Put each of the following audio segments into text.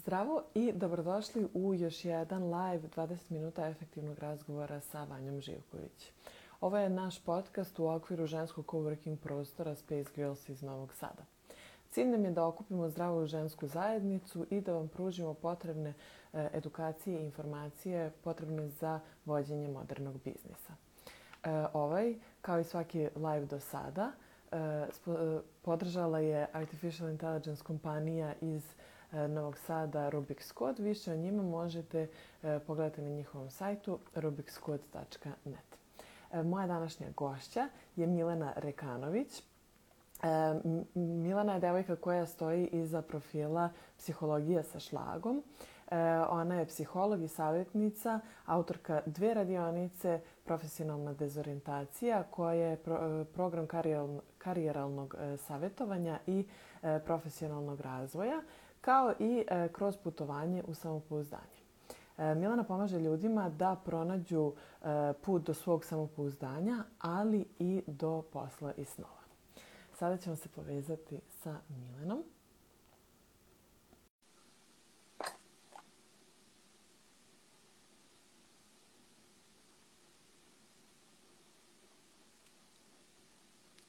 Zdravo i dobrodošli u još jedan live 20 minuta efektivnog razgovora sa Vanjom Živković. Ovo je naš podcast u okviru ženskog coworking prostora Space Girls iz Novog Sada. Cilj nam je da okupimo zdravu žensku zajednicu i da vam pružimo potrebne eh, edukacije i informacije potrebne za vođenje modernog biznisa. Eh, ovaj, kao i svaki live do sada, eh, podržala je Artificial Intelligence kompanija iz E, Novog Sada Rubik's Code. Više o njima možete e, pogledati na njihovom sajtu rubikscode.net. E, moja današnja gošća je Milena Rekanović, Milena je devojka koja stoji iza profila Psihologija sa šlagom. Ona je psiholog i savjetnica, autorka dve radionice Profesionalna dezorientacija, koja je program karijeralnog savjetovanja i profesionalnog razvoja kao i e, kroz putovanje u samopouzdanje. E, Milana pomaže ljudima da pronađu e, put do svog samopouzdanja, ali i do posla i snova. Sada ćemo se povezati sa Milenom.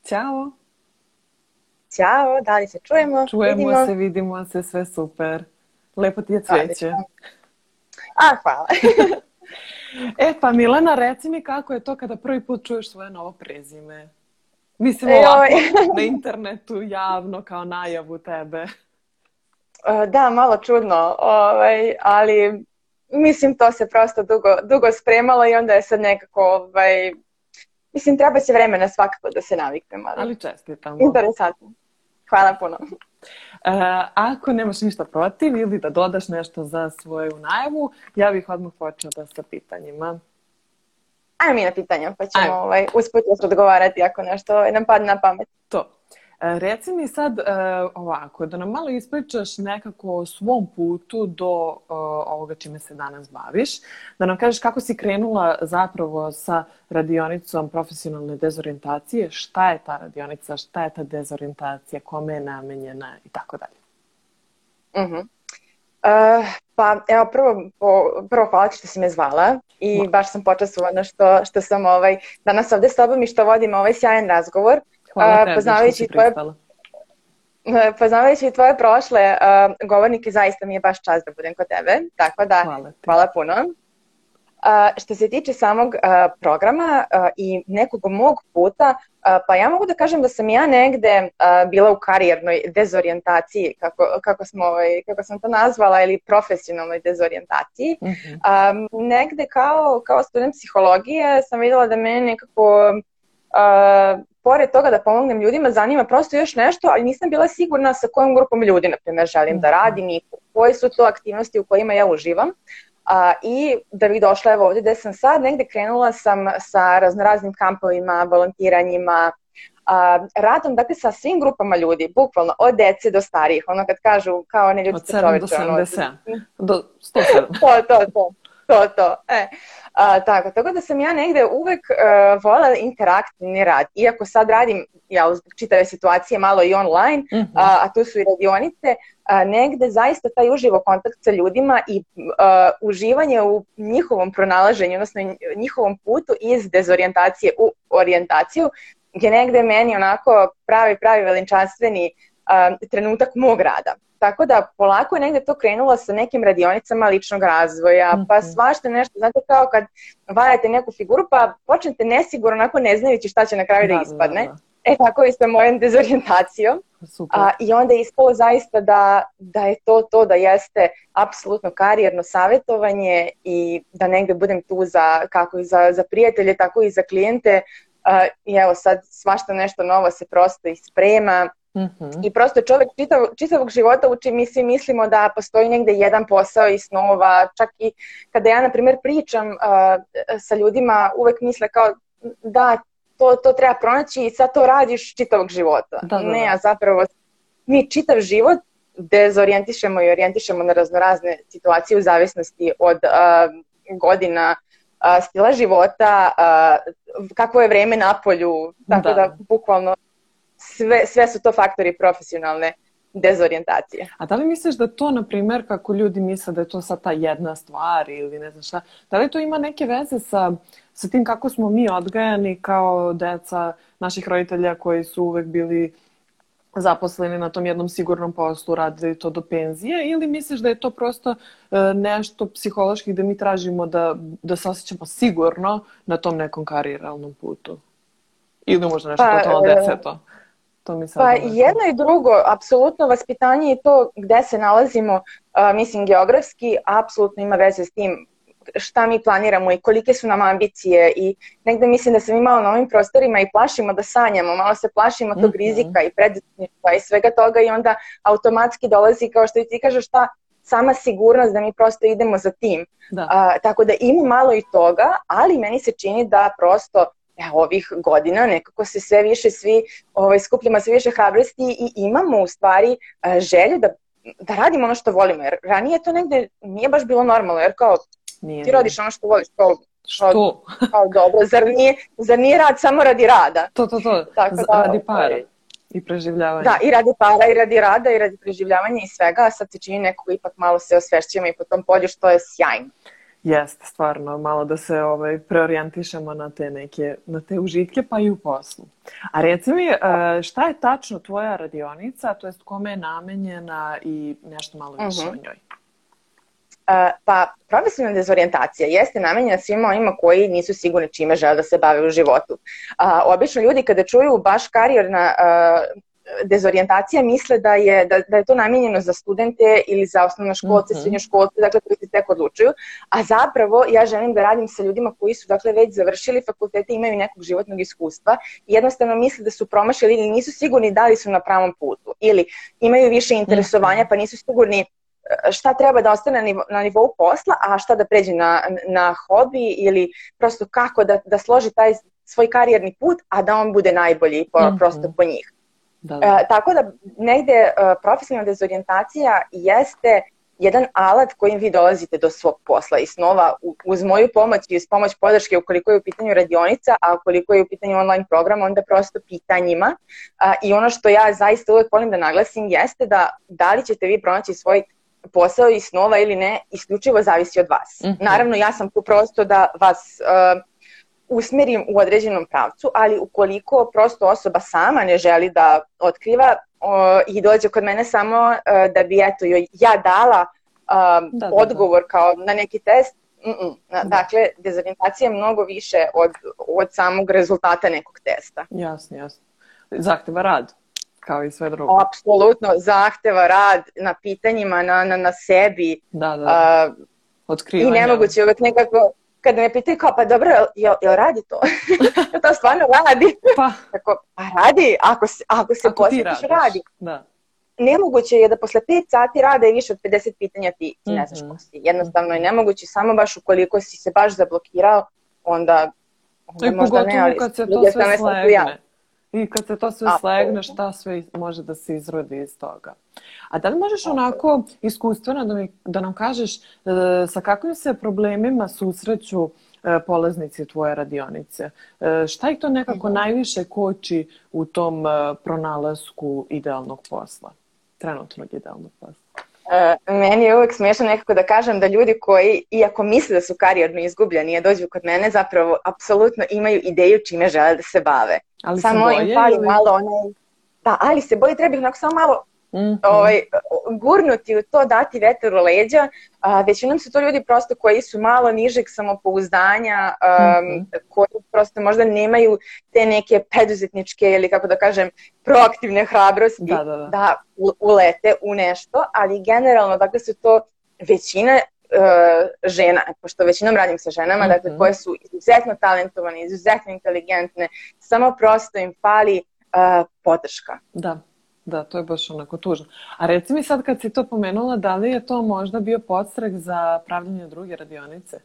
Ćao! Ćao, da li se čujemo? Čujemo vidimo. se, vidimo se, sve super. Lepo ti je cveće. A, hvala. e, pa Milena, reci mi kako je to kada prvi put čuješ svoje novo prezime? Mislim e, na internetu, javno, kao najavu tebe. Da, malo čudno, ovaj, ali mislim to se prosto dugo, dugo spremalo i onda je sad nekako, ovaj, mislim treba se vremena svakako da se naviknemo. Ali, ali čestitamo. Interesantno. Hvala puno. E, ako nemaš ništa protiv ili da dodaš nešto za svoju najavu, ja bih odmah počela sa pitanjima. Ajmo mi na pitanja, pa ćemo Ajmo. ovaj, usput odgovarati ako nešto ovaj, nam padne na pamet. To. E, reci mi sad e, ovako, da nam malo ispričaš nekako o svom putu do e, ovoga čime se danas baviš, da nam kažeš kako si krenula zapravo sa radionicom profesionalne dezorientacije, šta je ta radionica, šta je ta dezorientacija, kome je namenjena i tako dalje. Mhm. Uh, pa evo prvo, prvo hvala što si me zvala i baš sam počastvovana što, što sam ovaj, danas ovde s tobom i što vodim ovaj sjajan razgovor. Hvala tebi što si tvoje, e, Poznavajući tvoje prošle uh, govornike, zaista mi je baš čast da budem kod tebe, tako da hvala, hvala puno. Uh, što se tiče samog uh, programa uh, i nekog mog puta, pa ja mogu da kažem da sam ja negde bila u karijernoj dezorijentaciji, kako, kako, smo, ovaj, kako sam to nazvala, ili profesionalnoj dezorijentaciji. Mm -hmm. um, negde kao, kao student psihologije sam videla da meni nekako pored toga da pomognem ljudima, zanima prosto još nešto, ali nisam bila sigurna sa kojom grupom ljudi, na primjer, želim da mhm. radim i koje su to aktivnosti u kojima ja uživam. A, I da bih došla evo ovde gde sam sad, negde krenula sam sa raznoraznim kampovima, volontiranjima, a, radom dakle sa svim grupama ljudi, bukvalno od dece do starijih, ono kad kažu kao ne ljudi se čoveče. Od 7 do 77, ono, do 107. to, to, to, to, to. E. A, tako, tako da sam ja negde uvek uh, e, voljela interaktivni rad. Iako sad radim, ja zbog čitave situacije malo i online, mm -hmm. a, a tu su i radionice, a, negde zaista taj uživo kontakt sa ljudima i a, e, uživanje u njihovom pronalaženju, odnosno njihovom putu iz dezorijentacije u orijentaciju, je negde meni onako pravi, pravi veličanstveni a, e, trenutak mog rada. Tako da polako je negde to krenulo sa nekim radionicama ličnog razvoja, mm -hmm. pa mhm. svašta nešto, znate kao kad valjate neku figuru pa počnete nesigurno, onako ne znajući šta će na kraju da, da, da ispadne. Da, da. E tako i sa mojom dezorijentacijom. Super. A, I onda je ispalo zaista da, da je to to, da jeste apsolutno karijerno savjetovanje i da negde budem tu za, kako i za, za prijatelje, tako i za klijente. A, I evo sad svašta nešto novo se prosto isprema Mm-hmm. I prosto čovjek čitav, čitavog života uči, mi svi mislimo da postoji negde jedan posao i snova, čak i kada ja, na primjer, pričam uh, sa ljudima, uvek misle kao da, to, to treba pronaći i sad to radiš čitavog života. Da, da, da. Ne, a zapravo mi čitav život dezorijentišemo i orijentišemo na raznorazne situacije u zavisnosti od uh, godina, uh, stila života, uh, kakvo je vreme na polju, tako da, da bukvalno sve, sve su to faktori profesionalne dezorijentacije. A da li misliš da to, na primjer, kako ljudi misle da je to sad ta jedna stvar ili ne znam šta, da li to ima neke veze sa, sa tim kako smo mi odgajani kao deca naših roditelja koji su uvek bili zaposleni na tom jednom sigurnom poslu, radili to do penzije ili misliš da je to prosto e, nešto psihološki da mi tražimo da, da se osjećamo sigurno na tom nekom kariralnom putu? Ili možda nešto pa, totalno deseto? E To mi pa jedno i drugo, apsolutno vaspitanje i to gde se nalazimo, a, mislim geografski, apsolutno ima veze s tim šta mi planiramo i kolike su nam ambicije i negde mislim da sam mi na ovim prostorima i plašimo da sanjamo, malo se plašimo tog mm -hmm. rizika i preduzetništva i svega toga i onda automatski dolazi kao što i ti kažeš šta sama sigurnost da mi prosto idemo za tim. Da. A, tako da ima malo i toga, ali meni se čini da prosto evo, ovih godina nekako se sve više svi ovaj, skupljamo sve više hrabrosti i imamo u stvari e, želju da, da radimo ono što volimo. Jer ranije to negde nije baš bilo normalno, jer kao nije, ti radiš ono što voliš, kao Što? Kao, kao dobro, zar nije, zar nije rad samo radi rada? To, to, to, Tako da, radi ovaj, para i preživljavanja. Da, i radi para, i radi rada, i radi preživljavanja i svega, a sad se čini nekako ipak malo se osvešćujemo i po tom polju, što je sjajno. Jeste, stvarno, malo da se ovaj, preorijentišemo na te neke, na te užitke, pa i u poslu. A reci mi, e, šta je tačno tvoja radionica, to jest kome je namenjena i nešto malo više uh mhm. -huh. o njoj? E, pa profesionalna dezorijentacija jeste namenjena svima onima koji nisu sigurni čime žele da se bave u životu. A, obično ljudi kada čuju baš karijerna, e, dezorientacija misle da je, da, da je to namenjeno za studente ili za osnovno školce, mm -hmm. srednjoškolce, dakle koji se tek odlučuju, a zapravo ja želim da radim sa ljudima koji su dakle već završili fakultete, imaju nekog životnog iskustva i jednostavno misle da su promašili ili nisu sigurni da li su na pravom putu ili imaju više interesovanja mhm. pa nisu sigurni e, šta treba da ostane na, nivo, na nivou posla, a šta da pređe na, na hobi ili prosto kako da, da složi taj svoj karijerni put, a da on bude najbolji po, mm -hmm. prosto po njih. Da. E, da. tako da negde e, profesionalna dezorijentacija jeste jedan alat kojim vi dolazite do svog posla i snova uz moju pomoć i uz pomoć podrške ukoliko je u pitanju radionica, a ukoliko je u pitanju online program, onda prosto pitanjima. A, I ono što ja zaista uvek volim da naglasim jeste da da li ćete vi pronaći svoj posao i snova ili ne, isključivo zavisi od vas. Mm -hmm. Naravno, ja sam tu prosto da vas uh, usmerim u određenom pravcu, ali ukoliko prosto osoba sama ne želi da otkriva o, i dođe kod mene samo o, e, da bi eto joj ja dala o, e, da, da, da, odgovor kao na neki test, mm -mm. dakle dezorientacija je mnogo više od, od samog rezultata nekog testa. Jasno, jasno. Zahteva rad kao i sve drugo. Apsolutno, zahteva rad na pitanjima, na, na, na sebi. Da, da. da. Uh, Otkrivanja. I nemoguće uvek nekako kada me pitaju kao, pa dobro, jel, jel radi to? to stvarno radi? Pa. Tako, pa radi, ako se, ako se ako posjetiš, radi. Da. Nemoguće je da posle 5 sati rada i više od 50 pitanja ti, ti ne znaš mm -hmm. si. Jednostavno je nemoguće, samo baš ukoliko si se baš zablokirao, onda, onda I možda ne, ali... kad se to sve slegne. Ja. I kad se to sve slegne, šta sve može da se izrodi iz toga. A da li možeš onako iskustveno da, mi, da nam kažeš e, sa kakvim se problemima susreću e, polaznici tvoje radionice? E, šta ih to nekako mhm. najviše koči u tom pronalasku idealnog posla? Trenutnog idealnog posla. E, meni je uvek smiješno nekako da kažem da ljudi koji, iako misle da su karijerno izgubljeni, a dođu kod mene, zapravo apsolutno imaju ideju čime žele da se bave. Ali Samo se boje, im pali ili... malo onaj... Da, ali se boje, treba ih onako samo malo hmm Ovaj, gurnuti u to, dati vetar u leđa, a, većinom su to ljudi prosto koji su malo nižeg samopouzdanja, a, mm-hmm. koji prosto možda nemaju te neke preduzetničke ili kako da kažem proaktivne hrabrosti da, da, da. da ulete u nešto, ali generalno dakle su to većina uh, žena, pošto većinom radim sa ženama, mm-hmm. dakle mhm. koje su izuzetno talentovane, izuzetno inteligentne, samo prosto im fali uh, podrška. Da. Da, to je baš onako tužno. A reci mi sad kad si to pomenula, da li je to možda bio podstrek za pravljanje druge radionice?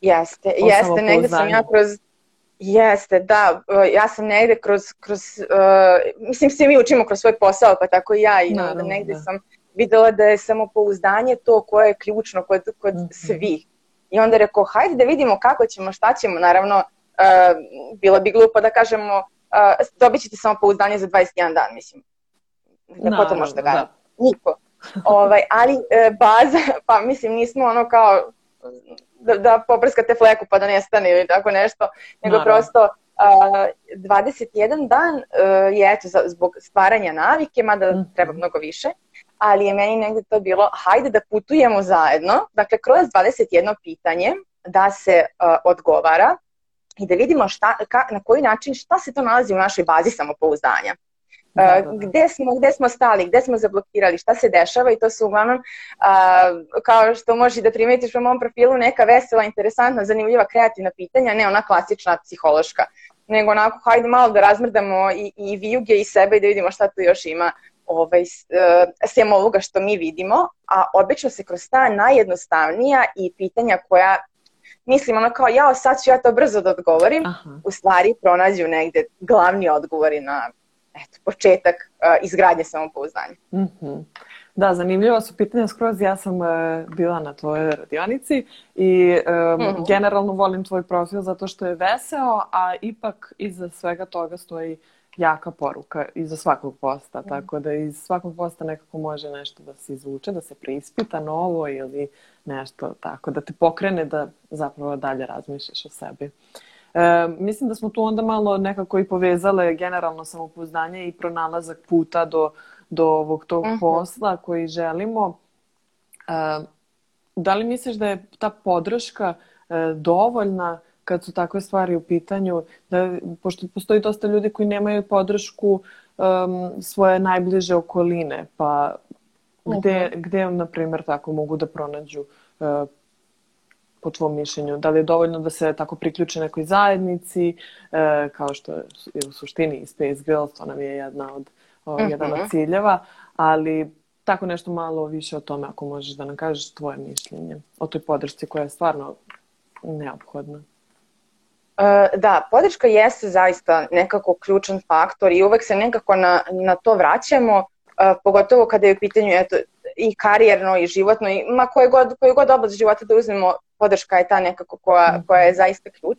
Jeste, o jeste, negde sam ja kroz Jeste, da, ja sam negde kroz, kroz uh, mislim svi mi učimo kroz svoj posao, pa tako i ja i Naravno, onda negde da. sam videla da je samopouzdanje to koje je ključno kod, kod mm -hmm. svih. I onda rekao, hajde da vidimo kako ćemo, šta ćemo, naravno, uh, bilo bi glupo da kažemo, uh, dobit ćete samopouzdanje za 21 dan, mislim to može da garantuje. Da. Niko. ovaj, ali e, baza, pa mislim, nismo ono kao da, da poprskate fleku pa da nestane ili tako nešto, nego Naravno. prosto a, 21 dan a, e, je eto zbog stvaranja navike, mada mm. treba mnogo više, ali je meni negde to bilo hajde da putujemo zajedno, dakle kroz 21 pitanje da se a, e, odgovara i da vidimo šta, ka, na koji način, šta se to nalazi u našoj bazi samopouzdanja. Da, e, da, da, Gde, smo, gde smo stali, gde smo zablokirali, šta se dešava i to se uglavnom, a, kao što možeš da primetiš po mom profilu, neka vesela, interesantna, zanimljiva, kreativna pitanja, ne ona klasična psihološka, nego onako hajde malo da razmrdamo i, i vijuge i sebe i da vidimo šta tu još ima ovaj, e, sem ovoga što mi vidimo, a obično se kroz ta najjednostavnija i pitanja koja mislim ono kao jao sad ću ja to brzo da odgovorim, Aha. u stvari pronađu negde glavni odgovori na eto, početak uh, izgradnje samopouzdanja. Mm -hmm. Da, zanimljiva su pitanja skroz. Ja sam uh, bila na tvojoj radionici i um, mm -hmm. generalno volim tvoj profil zato što je veseo, a ipak iza svega toga stoji jaka poruka iza svakog posta, mm -hmm. tako da iz svakog posta nekako može nešto da se izvuče, da se preispita novo ili nešto tako, da te pokrene da zapravo dalje razmišljaš o sebi. Uh, E, mislim da smo tu onda malo nekako i povezale generalno samopouzdanje i pronalazak puta do, do ovog tog mhm. posla koji želimo. E, da li misliš da je ta podrška e, dovoljna kad su takve stvari u pitanju? Da, pošto postoji dosta ljudi koji nemaju podršku um, svoje najbliže okoline, pa mhm. gde, uh-huh. gde na primjer, tako mogu da pronađu uh, po tvom mišljenju? Da li je dovoljno da se tako priključe nekoj zajednici, e, kao što je u suštini Space Girls, to nam je jedna od, o, mhm. jedan mm -hmm. od ciljeva, ali tako nešto malo više o tome ako možeš da nam kažeš tvoje mišljenje o toj podršci koja je stvarno neophodna. E, da, podrška jeste zaista nekako ključan faktor i uvek se nekako na, na to vraćamo, e, pogotovo kada je u pitanju eto, i karijerno i životno, i ma koje god, koju god oblast života da uzmemo, podrška je ta nekako koja, mhm. koja je zaista ključ.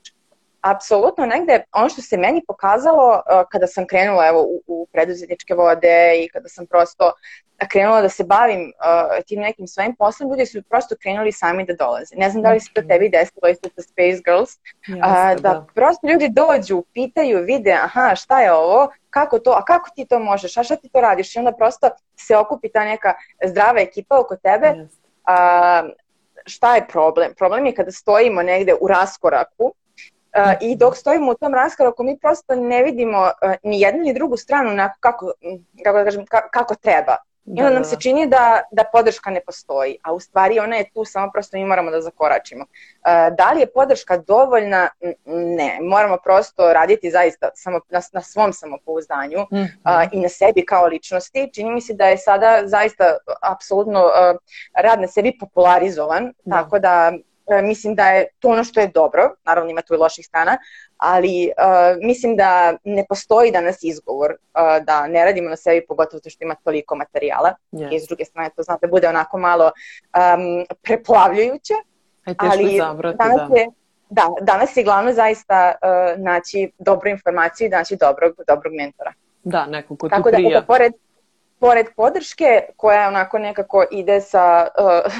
Apsolutno negde ono što se meni pokazalo uh, kada sam krenula evo, u, u preduzetničke vode i kada sam prosto krenula da se bavim uh, tim nekim svojim poslom, ljudi su prosto krenuli sami da dolaze. Ne znam da li se to mhm. tebi desilo isto sa Space Girls, Jeste, uh, da, da prosto ljudi dođu, pitaju, vide, aha, šta je ovo, kako to, a kako ti to možeš, a šta ti to radiš i onda prosto se okupi ta neka zdrava ekipa oko tebe. Jeste šta je problem? Problem je kada stojimo negde u raskoraku e, i dok stojimo u tom raskoraku mi prosto ne vidimo e, ni jednu ni drugu stranu na kako, kako, da kažem, kako treba. I onda nam da, se da. čini da, da podrška ne postoji, a u stvari ona je tu, samo prosto mi moramo da zakoračimo. E, da li je podrška dovoljna? Ne. Moramo prosto raditi zaista samo, na, na svom samopouzdanju mm -hmm. i na sebi kao ličnosti. Čini mi se da je sada zaista apsolutno e, rad na sebi popularizovan, mm tako da mislim da je to ono što je dobro, naravno ima tu i loših strana, ali uh, mislim da ne postoji danas izgovor uh, da ne radimo na sebi, pogotovo zato što ima toliko materijala. Yes. I s druge strane to znate, da bude onako malo um, preplavljujuće. Aj, e, ali zabrati, danas da. je da, danas je glavno zaista uh, naći dobru informaciju i naći dobrog, dobrog mentora. Da, nekog ko Tako ti prija. da, pored, pored podrške koja onako nekako ide sa, uh,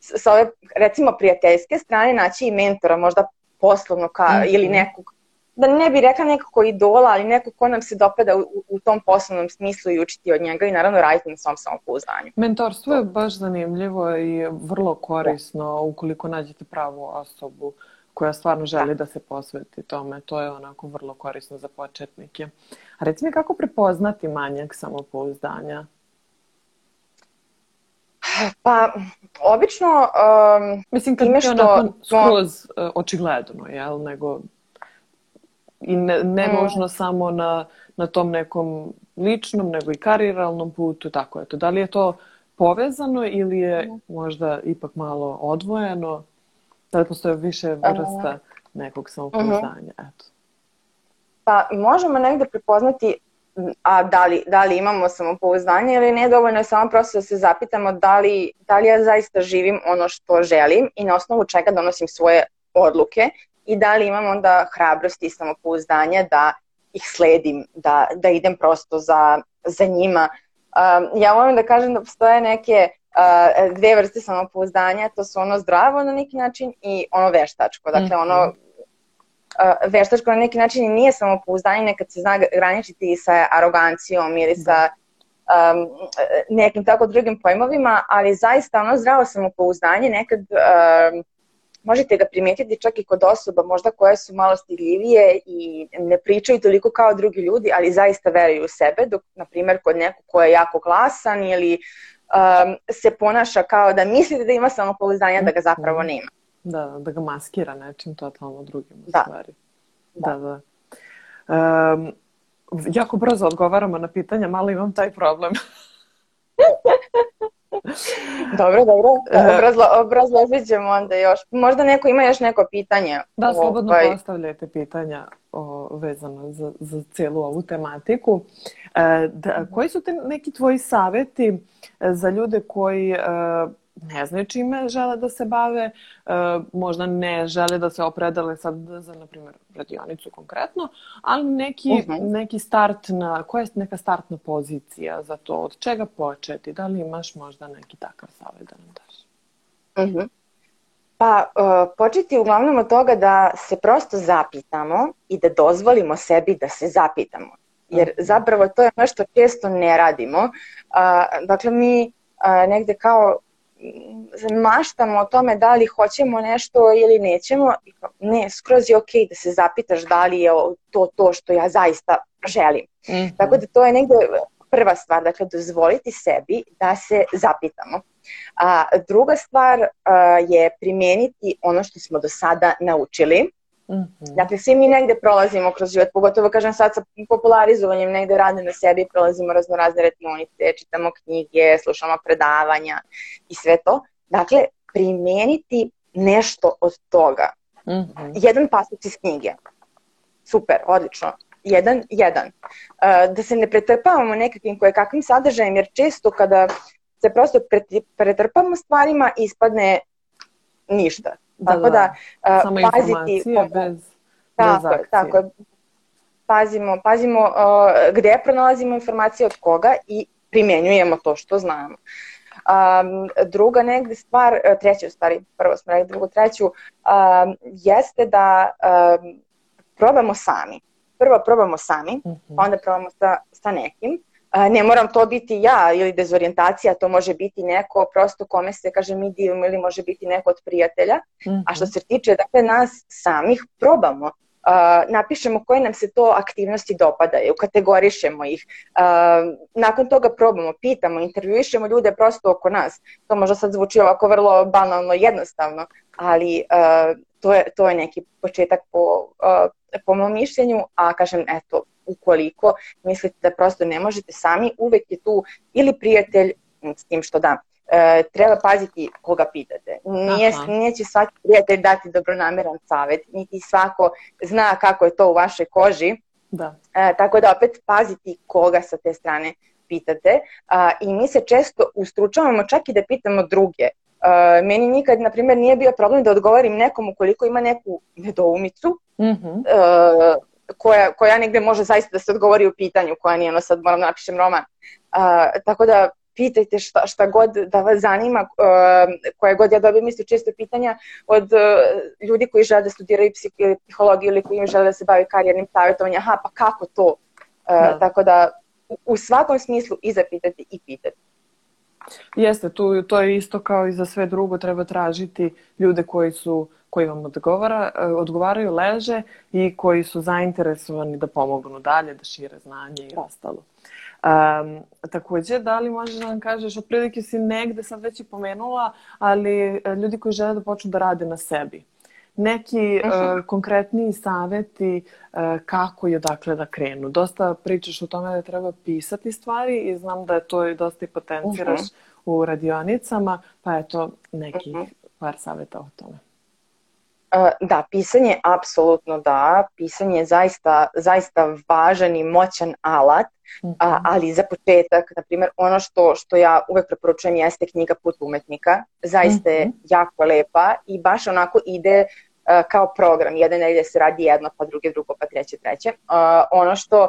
sa ove recimo prijateljske strane naći i mentora možda poslovno ka, mm -hmm. ili nekog da ne bi rekla nekako idola, ali neko ko nam se dopada u, u tom poslovnom smislu i učiti od njega i naravno raditi na svom samopouzdanju. Mentorstvo je baš zanimljivo i vrlo da. korisno da. ukoliko nađete pravu osobu koja stvarno da. želi da. da se posveti tome. To je onako vrlo korisno za početnike. A reci mi kako prepoznati manjak samopouzdanja? Pa, obično... Um, Mislim, kad je onako skroz uh, očigledno, jel? Nego i ne, ne mm. možno samo na, na tom nekom ličnom, nego i kariralnom putu, tako eto. Da li je to povezano ili je mm. možda ipak malo odvojeno? Da li postoje više vrsta mm. nekog samopouzdanja, mhm. eto? Pa možemo negde prepoznati a da li, da li imamo samopouzdanje ili ne, dovoljno je samo prosto da se zapitamo da li, da li ja zaista živim ono što želim i na osnovu čega donosim svoje odluke i da li imam onda hrabrost i samopouzdanje da ih sledim, da, da idem prosto za, za njima. Um, ja volim da kažem da postoje neke uh, dve vrste samopouzdanja, to su ono zdravo na neki način i ono veštačko. Dakle, mhm. ono uh, veštačko na neki način nije samopouzdanje, nekad se zna graničiti sa arogancijom ili da. sa um, nekim tako drugim pojmovima, ali zaista ono zdravo samopouzdanje nekad um, možete ga primetiti čak i kod osoba možda koje su malo stidljivije i ne pričaju toliko kao drugi ljudi, ali zaista veruju u sebe, dok, na primjer, kod nekog ko je jako glasan ili um, se ponaša kao da mislite da ima samopouzdanja, da ga mhm. zapravo nema. Da, da ga maskira nečim totalno drugim da. stvari. Da, da. da. Um, jako brzo odgovaramo na pitanja, malo imam taj problem. dobro, dobro. Da, da. Obrazlo, obrazložit ćemo onda još. Možda neko ima još neko pitanje. Da, slobodno ovaj... postavljajte pitanja o, vezano za, za cijelu ovu tematiku. E, da, mhm. koji su te neki tvoji savjeti e, za ljude koji e, ne znaju čime žele da se bave, e, možda ne žele da se opredale sad za, na primjer, radionicu konkretno, ali neki, uh mhm. -huh. neki start na, koja je neka startna pozicija za to, od čega početi, da li imaš možda neki takav savjet da nam daš? Uh mhm. -huh. Pa, e, početi uglavnom od toga da se prosto zapitamo i da dozvolimo sebi da se zapitamo. Jer mhm. zapravo to je nešto često ne radimo. dakle, mi e, negde kao maštamo o tome da li hoćemo nešto ili nećemo. Ne, skroz je okej okay da se zapitaš da li je to to što ja zaista želim. Mm -hmm. Tako da to je negde prva stvar, dakle dozvoliti sebi da se zapitamo. A druga stvar a, je primeniti ono što smo do sada naučili Mm-hmm. Dakle, svi mi negde prolazimo kroz život, pogotovo kažem sad sa popularizovanjem, negde radim na sebi, prolazimo razno razne radionice, čitamo knjige, slušamo predavanja i sve to. Dakle, primeniti nešto od toga. Mm-hmm. Jedan pasus iz knjige. Super, odlično. Jedan, jedan. E, da se ne pretrpavamo nekakvim koje kakvim sadržajem, jer često kada se prosto pretrpamo stvarima, ispadne ništa Dakle, da, da, da. da e, samo paziti, bez, tako, bez tako, pazimo, pazimo uh, gde pronalazimo informacije od koga i primenjujemo to što znamo. Um, druga negde stvar, e, treća u stvari, prvo smo rekli drugu, treću, um, jeste da um, probamo sami. Prvo probamo sami, mm -hmm. onda probamo sa, sa nekim ne moram to biti ja ili dezorijentacija, to može biti neko prosto kome se, kaže, mi divimo ili može biti neko od prijatelja. Mm -hmm. A što mhm. se tiče dakle, nas samih, probamo. Uh, napišemo koje nam se to aktivnosti dopadaju, kategorišemo ih, uh, nakon toga probamo, pitamo, intervjuišemo ljude prosto oko nas. To možda sad zvuči ovako vrlo banalno, jednostavno, ali uh, to, je, to je neki početak po, po mom mišljenju, a kažem, eto, ukoliko mislite da prosto ne možete sami, uvek je tu ili prijatelj, mm, s tim što da, e, treba paziti koga pitate. Nije, neće svaki prijatelj dati dobronameran savet, niti svako zna kako je to u vašoj koži. Da. E, tako da opet paziti koga sa te strane pitate a, i mi se često ustručavamo čak i da pitamo druge. A, e, meni nikad, na primjer, nije bio problem da odgovorim nekom ukoliko ima neku nedoumicu, mm -hmm. E, a, koja, koja negde može zaista da se odgovori u pitanju koja nije, ono sad moram da napišem roman. Uh, tako da pitajte šta, šta god da vas zanima, uh, koje god ja dobijem isto često pitanja od uh, ljudi koji žele da studiraju psihologiju ili koji im žele da se bavi karijernim savjetovanjem, aha, pa kako to? Uh, da. Tako da u svakom smislu i zapitati i pitati. Jeste, tu, to je isto kao i za sve drugo, treba tražiti ljude koji su koji vam odgovara, eh, odgovaraju leže i koji su zainteresovani da pomognu dalje, da šire znanje i da. ostalo. Um, takođe, da li možeš da nam kažeš, otprilike si negde sad već i pomenula, ali eh, ljudi koji žele da počnu da rade na sebi, neki uh -huh. uh, konkretniji saveti uh, e, kako i odakle da krenu. Dosta pričaš o tome da treba pisati stvari i znam da je to i dosta i potenciraš -huh. Mhm. u radionicama, pa eto nekih -huh. Mhm. par saveta o tome. Da, pisanje apsolutno da, pisanje je zaista, zaista važan i moćan alat, mm -hmm. ali za početak, na primjer, ono što, što ja uvek preporučujem jeste knjiga Put umetnika, zaista je mm -hmm. jako lepa i baš onako ide E, kao program. Jedne nedelje se radi jedno, pa druge drugo, pa treće treće. E, ono što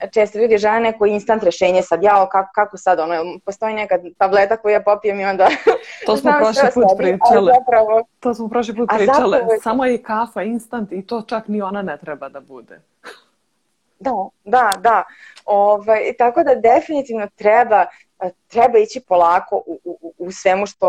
e, često ljudi žele neko instant rešenje sad, jao, kako, kako sad, ono, postoji neka tableta koju ja popijem i onda... To smo prošli put sebi, pričale. Zapravo... To smo prošli put pričale. Zapravo... Samo je kafa instant i to čak ni ona ne treba da bude. Da, da, da. Ovaj, tako da definitivno treba, treba ići polako u, u, u svemu što,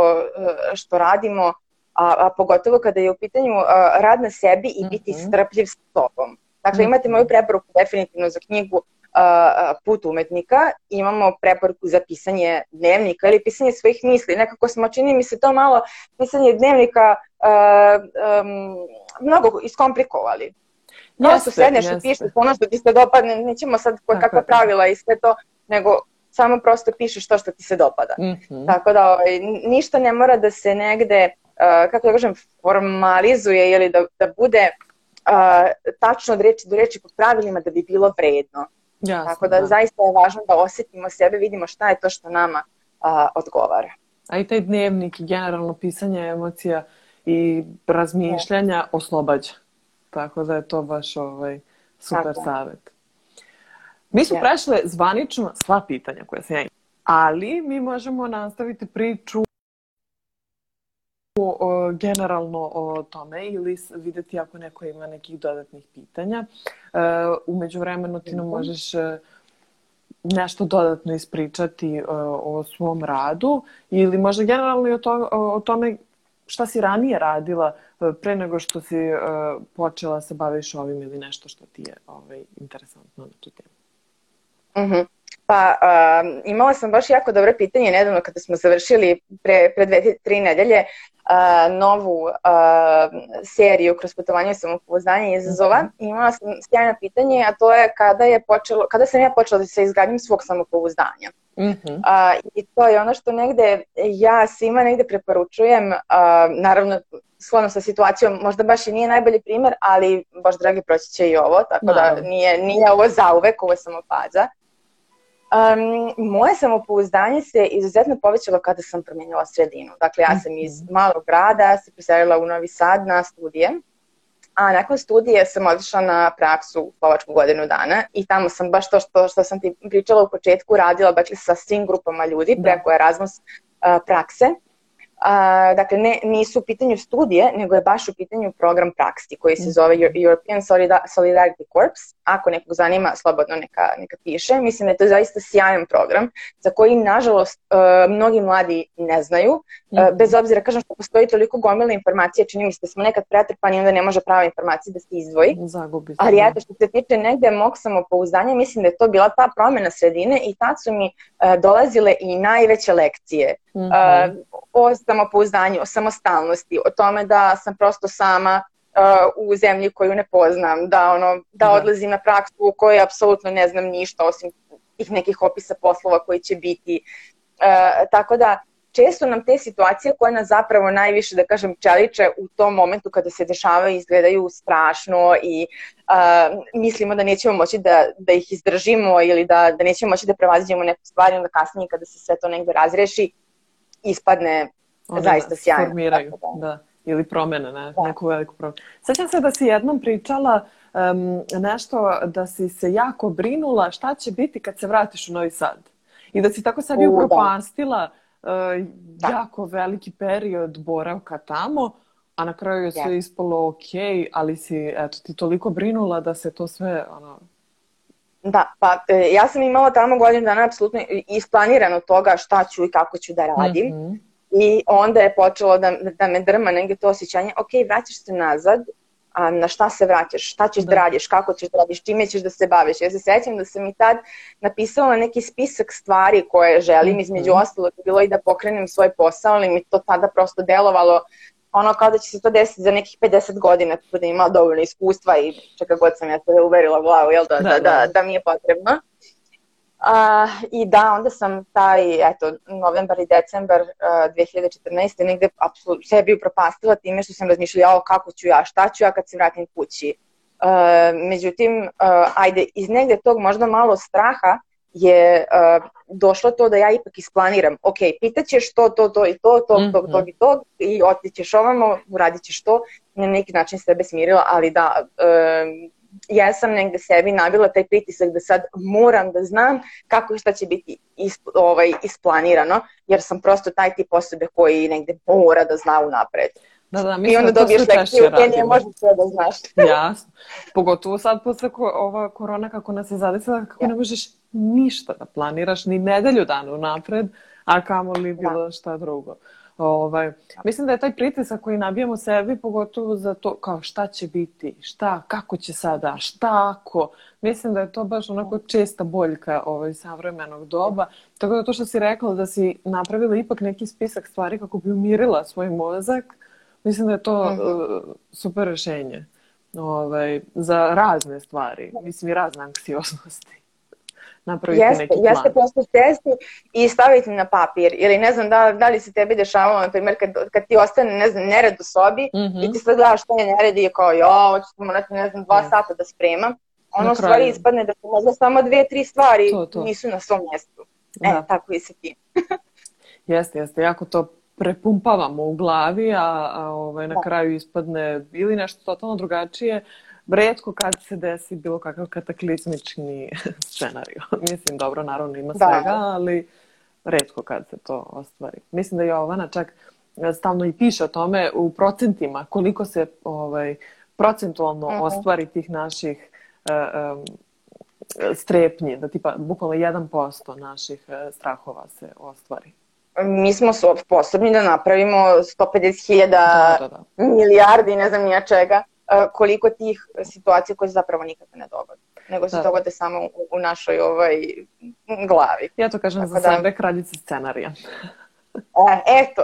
što radimo a, a pogotovo kada je u pitanju a, rad na sebi i biti mhm. strpljiv s sobom. Dakle, imate mhm. moju preporuku definitivno za knjigu a, Put umetnika, imamo preporuku za pisanje dnevnika ili pisanje svojih misli. Nekako smo, čini mi se to malo, pisanje dnevnika a, a, mnogo iskomplikovali. Prosto sedneš i pišeš ono što ti se dopadne, nećemo sad kakva pravila i sve to, nego samo prosto pišeš to što ti se dopada. Mm -hmm. Tako da ovaj, ništa ne mora da se negde uh, Eh, kako da kažem, formalizuje ili da, da bude eh, tačno od reči do reči po pravilima da bi bilo vredno. Jasne, Tako da, da zaista je važno da osjetimo sebe, vidimo šta je to što nama eh, odgovara. A i taj dnevnik i generalno pisanje emocija i razmišljanja ne. oslobađa. Tako da je to baš ovaj super Tako. savjet. Mi smo ja. prešle zvanično sva pitanja koja se ja imam, ali mi možemo nastaviti priču o, generalno o tome ili videti ako neko ima nekih dodatnih pitanja. E, u međuvremenu ti nam mhm. možeš e, nešto dodatno ispričati e, o svom radu ili možda generalno i o, to, o tome šta si ranije radila pre nego što si počela da se baviš ovim ili nešto što ti je ovaj, interesantno na tu temu. Mhm. Uh -huh. Pa um, imala sam baš jako dobro pitanje nedavno kada smo završili pre, pre dve, tri nedelje uh, novu uh, seriju kroz putovanje samopouzdanja i izazova. Mhm. Imala sam sjajno pitanje, a to je kada, je počelo, kada sam ja počela se izgradim svog samopouzdanja. Mm -hmm. uh, I to je ono što negde ja svima negde preporučujem, uh, naravno sklono sa situacijom, možda baš i nije najbolji primer, ali baš dragi proći će i ovo, tako no. da nije, nije ovo zauvek, ovo je samo faza. Um, moje samopouzdanje se izuzetno povećalo kada sam promijenila sredinu. Dakle, ja sam iz mhm. malog grada se preselila u Novi Sad na studije, a nakon studije sam otišla na praksu u Slovačku godinu dana i tamo sam baš to što, što sam ti pričala u početku radila dakle, sa svim grupama ljudi da. preko Erasmus uh, prakse Uh, dakle, ne, nisu u pitanju studije, nego je baš u pitanju program praksi koji se mhm. zove European Solidarity Corps. Ako nekog zanima, slobodno neka, neka piše. Mislim da je to zaista sjajan program za koji, nažalost, uh, mnogi mladi ne znaju. Uh, bez obzira, kažem, što postoji toliko gomila informacija, čini mi se da smo nekad pretrpani, onda ne može prava informacija da se izdvoji. Da zagubi Ali ja, što se tiče negde mog samopouzdanja, mislim da je to bila ta promena sredine i tad su mi e, dolazile i najveće lekcije. Mm -hmm. o samopouzdanju, o samostalnosti, o tome da sam prosto sama uh, u zemlji koju ne poznam, da, ono, da, da odlazim na praksu u kojoj apsolutno ne znam ništa osim tih nekih opisa poslova koji će biti. Uh, tako da, često nam te situacije koje nas zapravo najviše, da kažem, čeliče u tom momentu kada se dešavaju izgledaju strašno i uh, mislimo da nećemo moći da, da ih izdržimo ili da, da nećemo moći da prevaziđemo neke stvari, onda kasnije kada se sve to negde razreši, ispadne Onda zaista sjajno. Formiraju, da. da. Ili promene, ne, da. neku veliku promenu. Sećam se da si jednom pričala um, nešto da si se jako brinula šta će biti kad se vratiš u Novi Sad. I da si tako sad i da. upropastila uh, jako veliki period boravka tamo, a na kraju je sve yes. ispalo ok, ali si eto, ti toliko brinula da se to sve ono, Da, pa e, ja sam imala tamo godinu dana apsolutno isplanirano toga šta ću i kako ću da radim. Mm -hmm. I onda je počelo da, da me drma negdje to osjećanje, ok, vraćaš se nazad, a, na šta se vraćaš, šta ćeš da, da radiš, kako ćeš da radiš, čime ćeš da se baviš. Ja se sećam da sam i tad napisala neki spisak stvari koje želim, mm -hmm. između ostalog bilo i da pokrenem svoj posao, ali mi to tada prosto delovalo ono kao da će se to desiti za nekih 50 godina, tako da imala dovoljno iskustva i čeka god sam ja se uverila u glavu, jel da, da, da, da, da mi je potrebno. Uh, I da, onda sam taj, eto, novembar i decembar uh, 2014. negde apsolutno sebi upropastila time što sam razmišljala, o, kako ću ja, šta ću ja kad se vratim kući. Uh, međutim, uh, ajde, iz negde tog možda malo straha je uh, došlo to da ja ipak isplaniram, ok, pitaćeš to, to, to i to, to, mm -hmm. tog, mhm. tog i tog i otićeš ovamo, uradit ćeš to, na neki način sebe smirila, ali da, um, ja sam negde sebi nabila taj pritisak da sad moram da znam kako i šta će biti isp, ovaj, isplanirano, jer sam prosto taj tip osobe koji negde mora da zna unapred. Da, da, mislim I onda da dobiješ lekciju, te ne možeš sve da znaš. Jasno. Pogotovo sad posle ko, ova korona kako nas je zadesila, kako ja. ne možeš ništa da planiraš, ni nedelju dana unapred, a kamoli bilo da. šta drugo. Ovaj, mislim da je taj pritisak koji nabijamo sebi, pogotovo za to kao šta će biti, šta, kako će sada, šta ako. Mislim da je to baš onako česta boljka ovaj, savremenog doba. Tako da to što si rekla da si napravila ipak neki spisak stvari kako bi umirila svoj mozak, mislim da je to uh mhm. -huh. E, super rešenje ovaj, za razne stvari, mislim i razne anksioznosti napravite jeste, neki plan. Jeste prosto sjesti i staviti na papir. Ili ne znam da, da li se tebi dešavalo, na primjer, kad, kad ti ostane ne znam, nered u sobi mm -hmm. i ti sad gledaš što je nered i je kao, jo, hoću morati, ne znam, dva yes. sata da spremam. Ono u stvari ispadne da su možda samo dve, tri stvari to, to. nisu na svom mjestu. E, da. E, tako i se ti. jeste, jeste. Jako to prepumpavamo u glavi, a, a ovaj, na da. kraju ispadne ili nešto totalno drugačije, Redko kad se desi bilo kakav kataklizmični scenariju. Mislim, dobro, naravno ima da. svega, da. ali redko kad se to ostvari. Mislim da Jovana čak e, stalno i piše o tome u procentima, koliko se ovaj, procentualno uh mhm. -huh. ostvari tih naših uh, um, strepnji, da tipa bukvalno 1% naših strahova se ostvari mi smo sposobni da napravimo 150.000 da, da, da. milijardi, ne znam nija čega koliko tih situacija koje se zapravo nikako ne dogode nego se da. dogode samo u, u našoj ovaj glavi. Ja to kažem Tako za da... sebe kraljica scenarija. e, eto.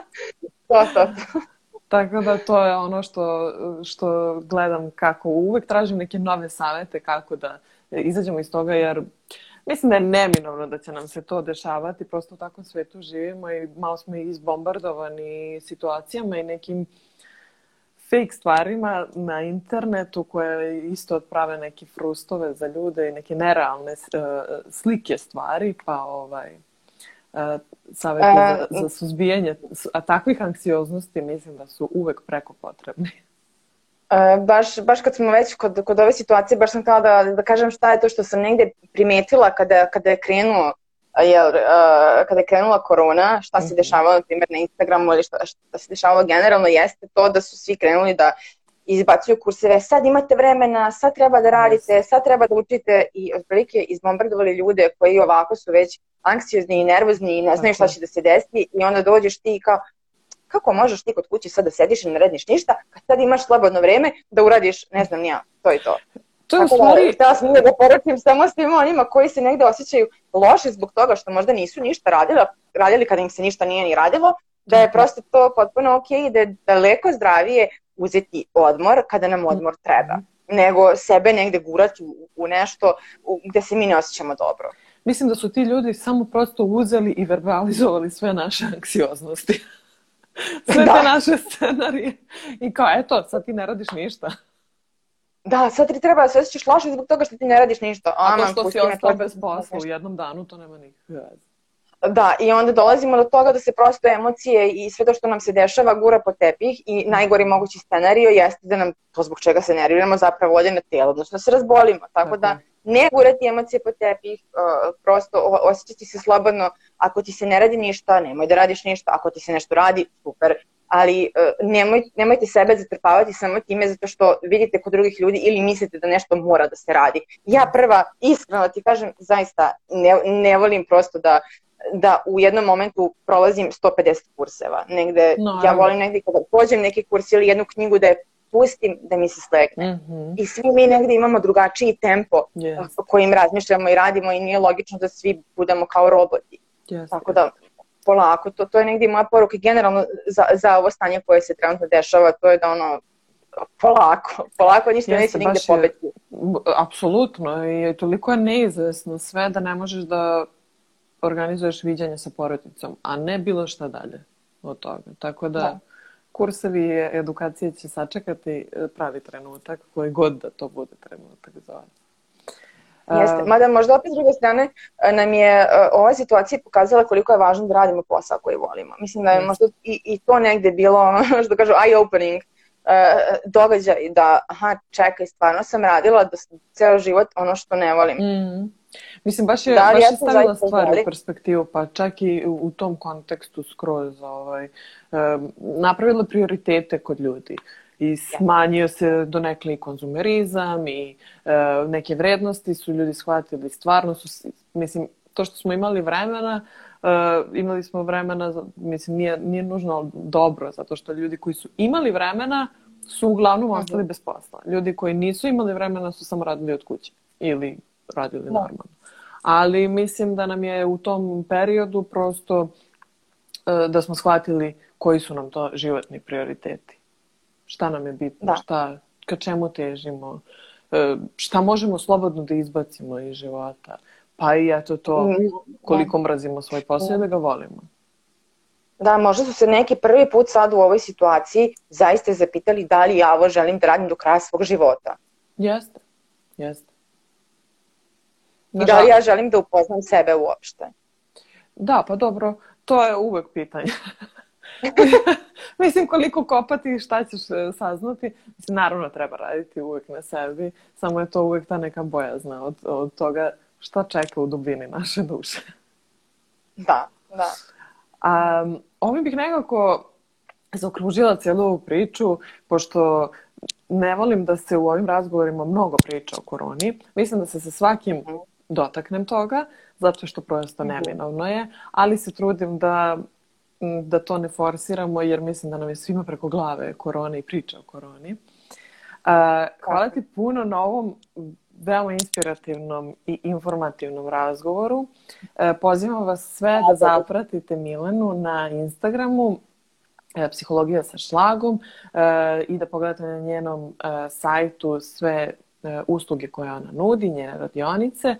to, to, to. Tako da to je ono što, što gledam kako uvek tražim neke nove savete kako da izađemo iz toga jer mislim da je neminovno da će nam se to dešavati prosto u takvom svetu živimo i malo smo izbombardovani situacijama i nekim fake stvarima na internetu koje isto odprave neke frustove za ljude i neke nerealne e, slike stvari, pa ovaj e, savjet e, za, za suzbijanje a takvih anksioznosti mislim da su uvek preko potrebni. E, baš, baš kad smo već kod, kod ove situacije, baš sam htjela da, da kažem šta je to što sam negde primetila kada, kada je krenuo jer uh, e, kada je krenula korona, šta se mhm. dešavalo na primjer na Instagramu ili šta, šta se dešavalo generalno jeste to da su svi krenuli da izbacuju kurseve, sad imate vremena, sad treba da radite, sad treba da učite i otprilike izbombardovali ljude koji ovako su već anksiozni i nervozni i ne znaju šta će da se desi i onda dođeš ti kao kako možeš ti kod kući sad da sediš i ne radiš ništa kad sad imaš slobodno vreme da uradiš, ne znam, nija, to i to. To je Tako u da, stvari... Da, sam da poručim samo tim onima koji se negde osjećaju loše zbog toga što možda nisu ništa radili, radili kada im se ništa nije ni radilo, da je mhm. prosto to potpuno ok i da je daleko zdravije uzeti odmor kada nam odmor mhm. treba, nego sebe negde gurati u, u nešto gde se mi ne osjećamo dobro. Mislim da su ti ljudi samo prosto uzeli i verbalizovali sve naše anksioznosti. sve da. te naše scenarije. I kao, eto, sad ti ne radiš ništa. Da, sad ti treba da se osjećaš loše zbog toga što ti ne radiš ništa. Ana, A to što si ostao bez posla u jednom danu, to nema nikakve Da, i onda dolazimo do toga da se prosto emocije i sve to što nam se dešava gura po tepih i najgori mogući scenario jeste da nam to zbog čega se nerviramo zapravo ode na telo, odnosno da se razbolimo. Tako da ne gurati emocije po tepih, e, prosto osjećati se slobodno. Ako ti se ne radi ništa, nemoj da radiš ništa. Ako ti se nešto radi, super, ali e, nemoj, nemojte sebe zatrpavati samo time zato što vidite kod drugih ljudi ili mislite da nešto mora da se radi. Ja prva, iskreno ti kažem, zaista ne, ne volim prosto da da u jednom momentu prolazim 150 kurseva. Negde, no, ja volim negde kada pođem neki kurs ili jednu knjigu da je pustim da mi se slegne. Mm -hmm. I svi mi negde imamo drugačiji tempo yes. kojim razmišljamo i radimo i nije logično da svi budemo kao roboti. Yes, Tako da, polako, to, to je negdje moja poruka generalno za, za ovo stanje koje se trenutno dešava, to je da ono, polako, polako ništa Jeste, neće nigde pobeti. Apsolutno, i toliko je neizvesno sve da ne možeš da organizuješ viđanje sa porodicom, a ne bilo šta dalje od toga. Tako da, da. kursevi edukacije će sačekati eh, pravi trenutak, koji god da to bude trenutak za vas. Jeste. Mada možda opet s druge strane e, nam je e, ova situacija pokazala koliko je važno da radimo posao koji volimo. Mislim da je možda i, i to negde bilo, što kažu, eye-opening e, događaj da, aha, čekaj, stvarno sam radila da ceo život ono što ne volim. Mm. Mislim, baš je, da, baš je stavila stvar u perspektivu, pa čak i u tom kontekstu skroz ovaj, napravila prioritete kod ljudi. Uh, i da. smanjio se donekle i konzumerizam i e, neke vrednosti su ljudi shvatili stvarno su mislim to što smo imali vremena e, imali smo vremena mislim nije nije nužno dobro zato što ljudi koji su imali vremena su uglavnom mhm. ostali bez posla ljudi koji nisu imali vremena su samo radili od kuće ili radili da. normalno ali mislim da nam je u tom periodu prosto e, da smo shvatili koji su nam to životni prioriteti šta nam je bitno, da. šta, ka čemu težimo, e, šta možemo slobodno da izbacimo iz života. Pa i eto to mm, da. koliko da. mrazimo svoj posao da ga volimo. Da, možda su se neki prvi put sad u ovoj situaciji zaista zapitali da li ja ovo želim da radim do kraja svog života. Jeste, jeste. I da li ja želim da upoznam sebe uopšte? Da, pa dobro, to je uvek pitanje. Mislim, koliko kopati i šta ćeš e, saznati. Mislim, naravno treba raditi uvek na sebi, samo je to uvek ta neka bojazna od, od toga šta čeka u dubini naše duše. Da, da. A, ovim bih nekako zaokružila cijelu ovu priču, pošto ne volim da se u ovim razgovorima mnogo priča o koroni. Mislim da se sa svakim mhm. dotaknem toga, zato što prosto mhm. neminovno je, ali se trudim da da to ne forsiramo jer mislim da nam je svima preko glave korona i priča o koroni. Hvala ti puno na ovom veoma inspirativnom i informativnom razgovoru. E, pozivam vas sve da zapratite Milanu na Instagramu e, Psihologija sa šlagom e, i da pogledate na njenom sajtu sve usluge koje ona nudi, njene radionice.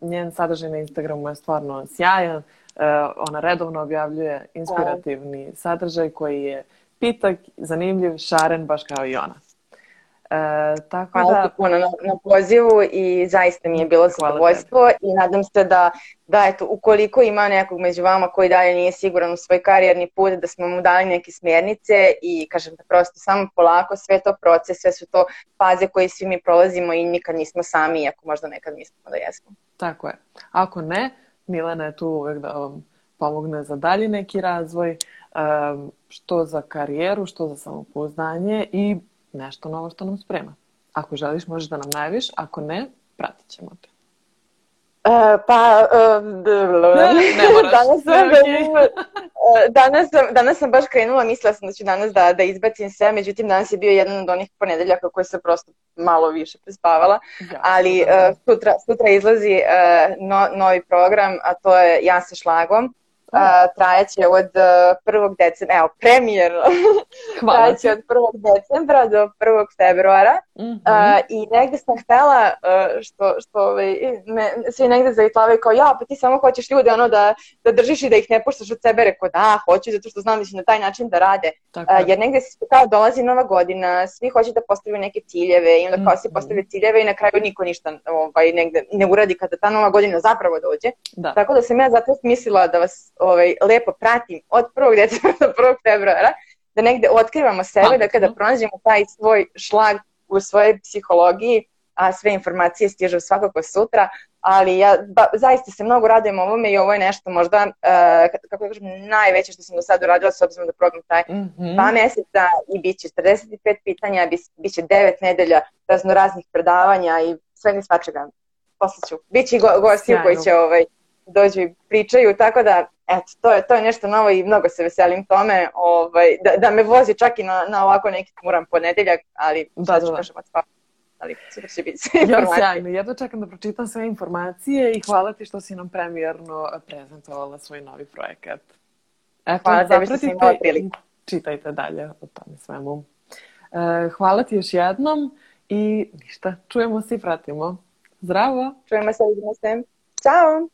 Njen sadržaj na Instagramu je stvarno sjajan E, ona redovno objavljuje inspirativni da. sadržaj koji je pitak, zanimljiv, šaren, baš kao i ona. E, tako Hvala da... puno na, na pozivu i zaista mi je bilo zadovoljstvo i nadam se da, da eto, ukoliko ima nekog među vama koji dalje nije siguran u svoj karijerni put, da smo mu dali neke smjernice i kažem da prosto samo polako, sve to proces, sve su to faze koje svi mi prolazimo i nikad nismo sami, iako možda nekad mislimo da jesmo. Tako je. Ako ne, Milena je tu uvek da vam pomogne za dalji neki razvoj, što za karijeru, što za samopoznanje i nešto novo što nam sprema. Ako želiš možeš da nam najaviš, ako ne, pratit ćemo te. Uh, pa, um, danas, sam, e, danas, sam, danas sam baš krenula, mislila sam da ću danas da, da izbacim sve, međutim danas je bio jedan od onih ponedeljaka koje sam prosto malo više prespavala, ja, ali uh, sutra, sutra izlazi uh, no, novi program, a to je Ja sa šlagom, trajaće od 1. E, decembra, evo, premijer trajaće od 1. decembra do 1. februara mm -hmm. uh, i negde sam htela, uh, što, što ovaj, me, svi negde zagitlavaju kao, ja, pa ti samo hoćeš ljude ono da, da držiš i da ih ne puštaš od sebe, rekao, da, hoću, zato što znam da će na taj način da rade, Tako. jer negde se kao dolazi nova godina, svi hoće da postave neke ciljeve i onda kao mm -hmm. se postave ciljeve i na kraju niko ništa ovaj, negde ne uradi kada ta nova godina zapravo dođe, da. tako da sam ja zato mislila da vas ovaj, lepo pratim od prvog decembra do prvog februara, da negde otkrivamo sebe, da kada pronađemo taj svoj šlag u svojoj psihologiji, a sve informacije stižu svakako sutra, ali ja ba, zaista se mnogo radujem ovome i ovo je nešto možda, uh, kako da kažem, najveće što sam do sada uradila s obzirom da program taj mm -hmm. dva meseca i bit će 45 pitanja, bit će 9 nedelja razno raznih predavanja i svega i svačega. Posle ću. Bit će go, gosti koji će ovaj, dođu i pričaju, tako da eto, to je, to je nešto novo i mnogo se veselim tome, ovaj, da, da me vozi čak i na, na ovako neki muran ponedeljak, ali da, da, da. kažem od ali super da će biti sve Ja, sjajno, jedno čekam da pročitam sve informacije i hvala ti što si nam premijerno prezentovala svoj novi projekat. Eto, hvala tebi što si imala priliku. Čitajte dalje o tome svemu. E, hvala ti još jednom i ništa, čujemo se i pratimo. Zdravo! Čujemo se, vidimo se. Ćao!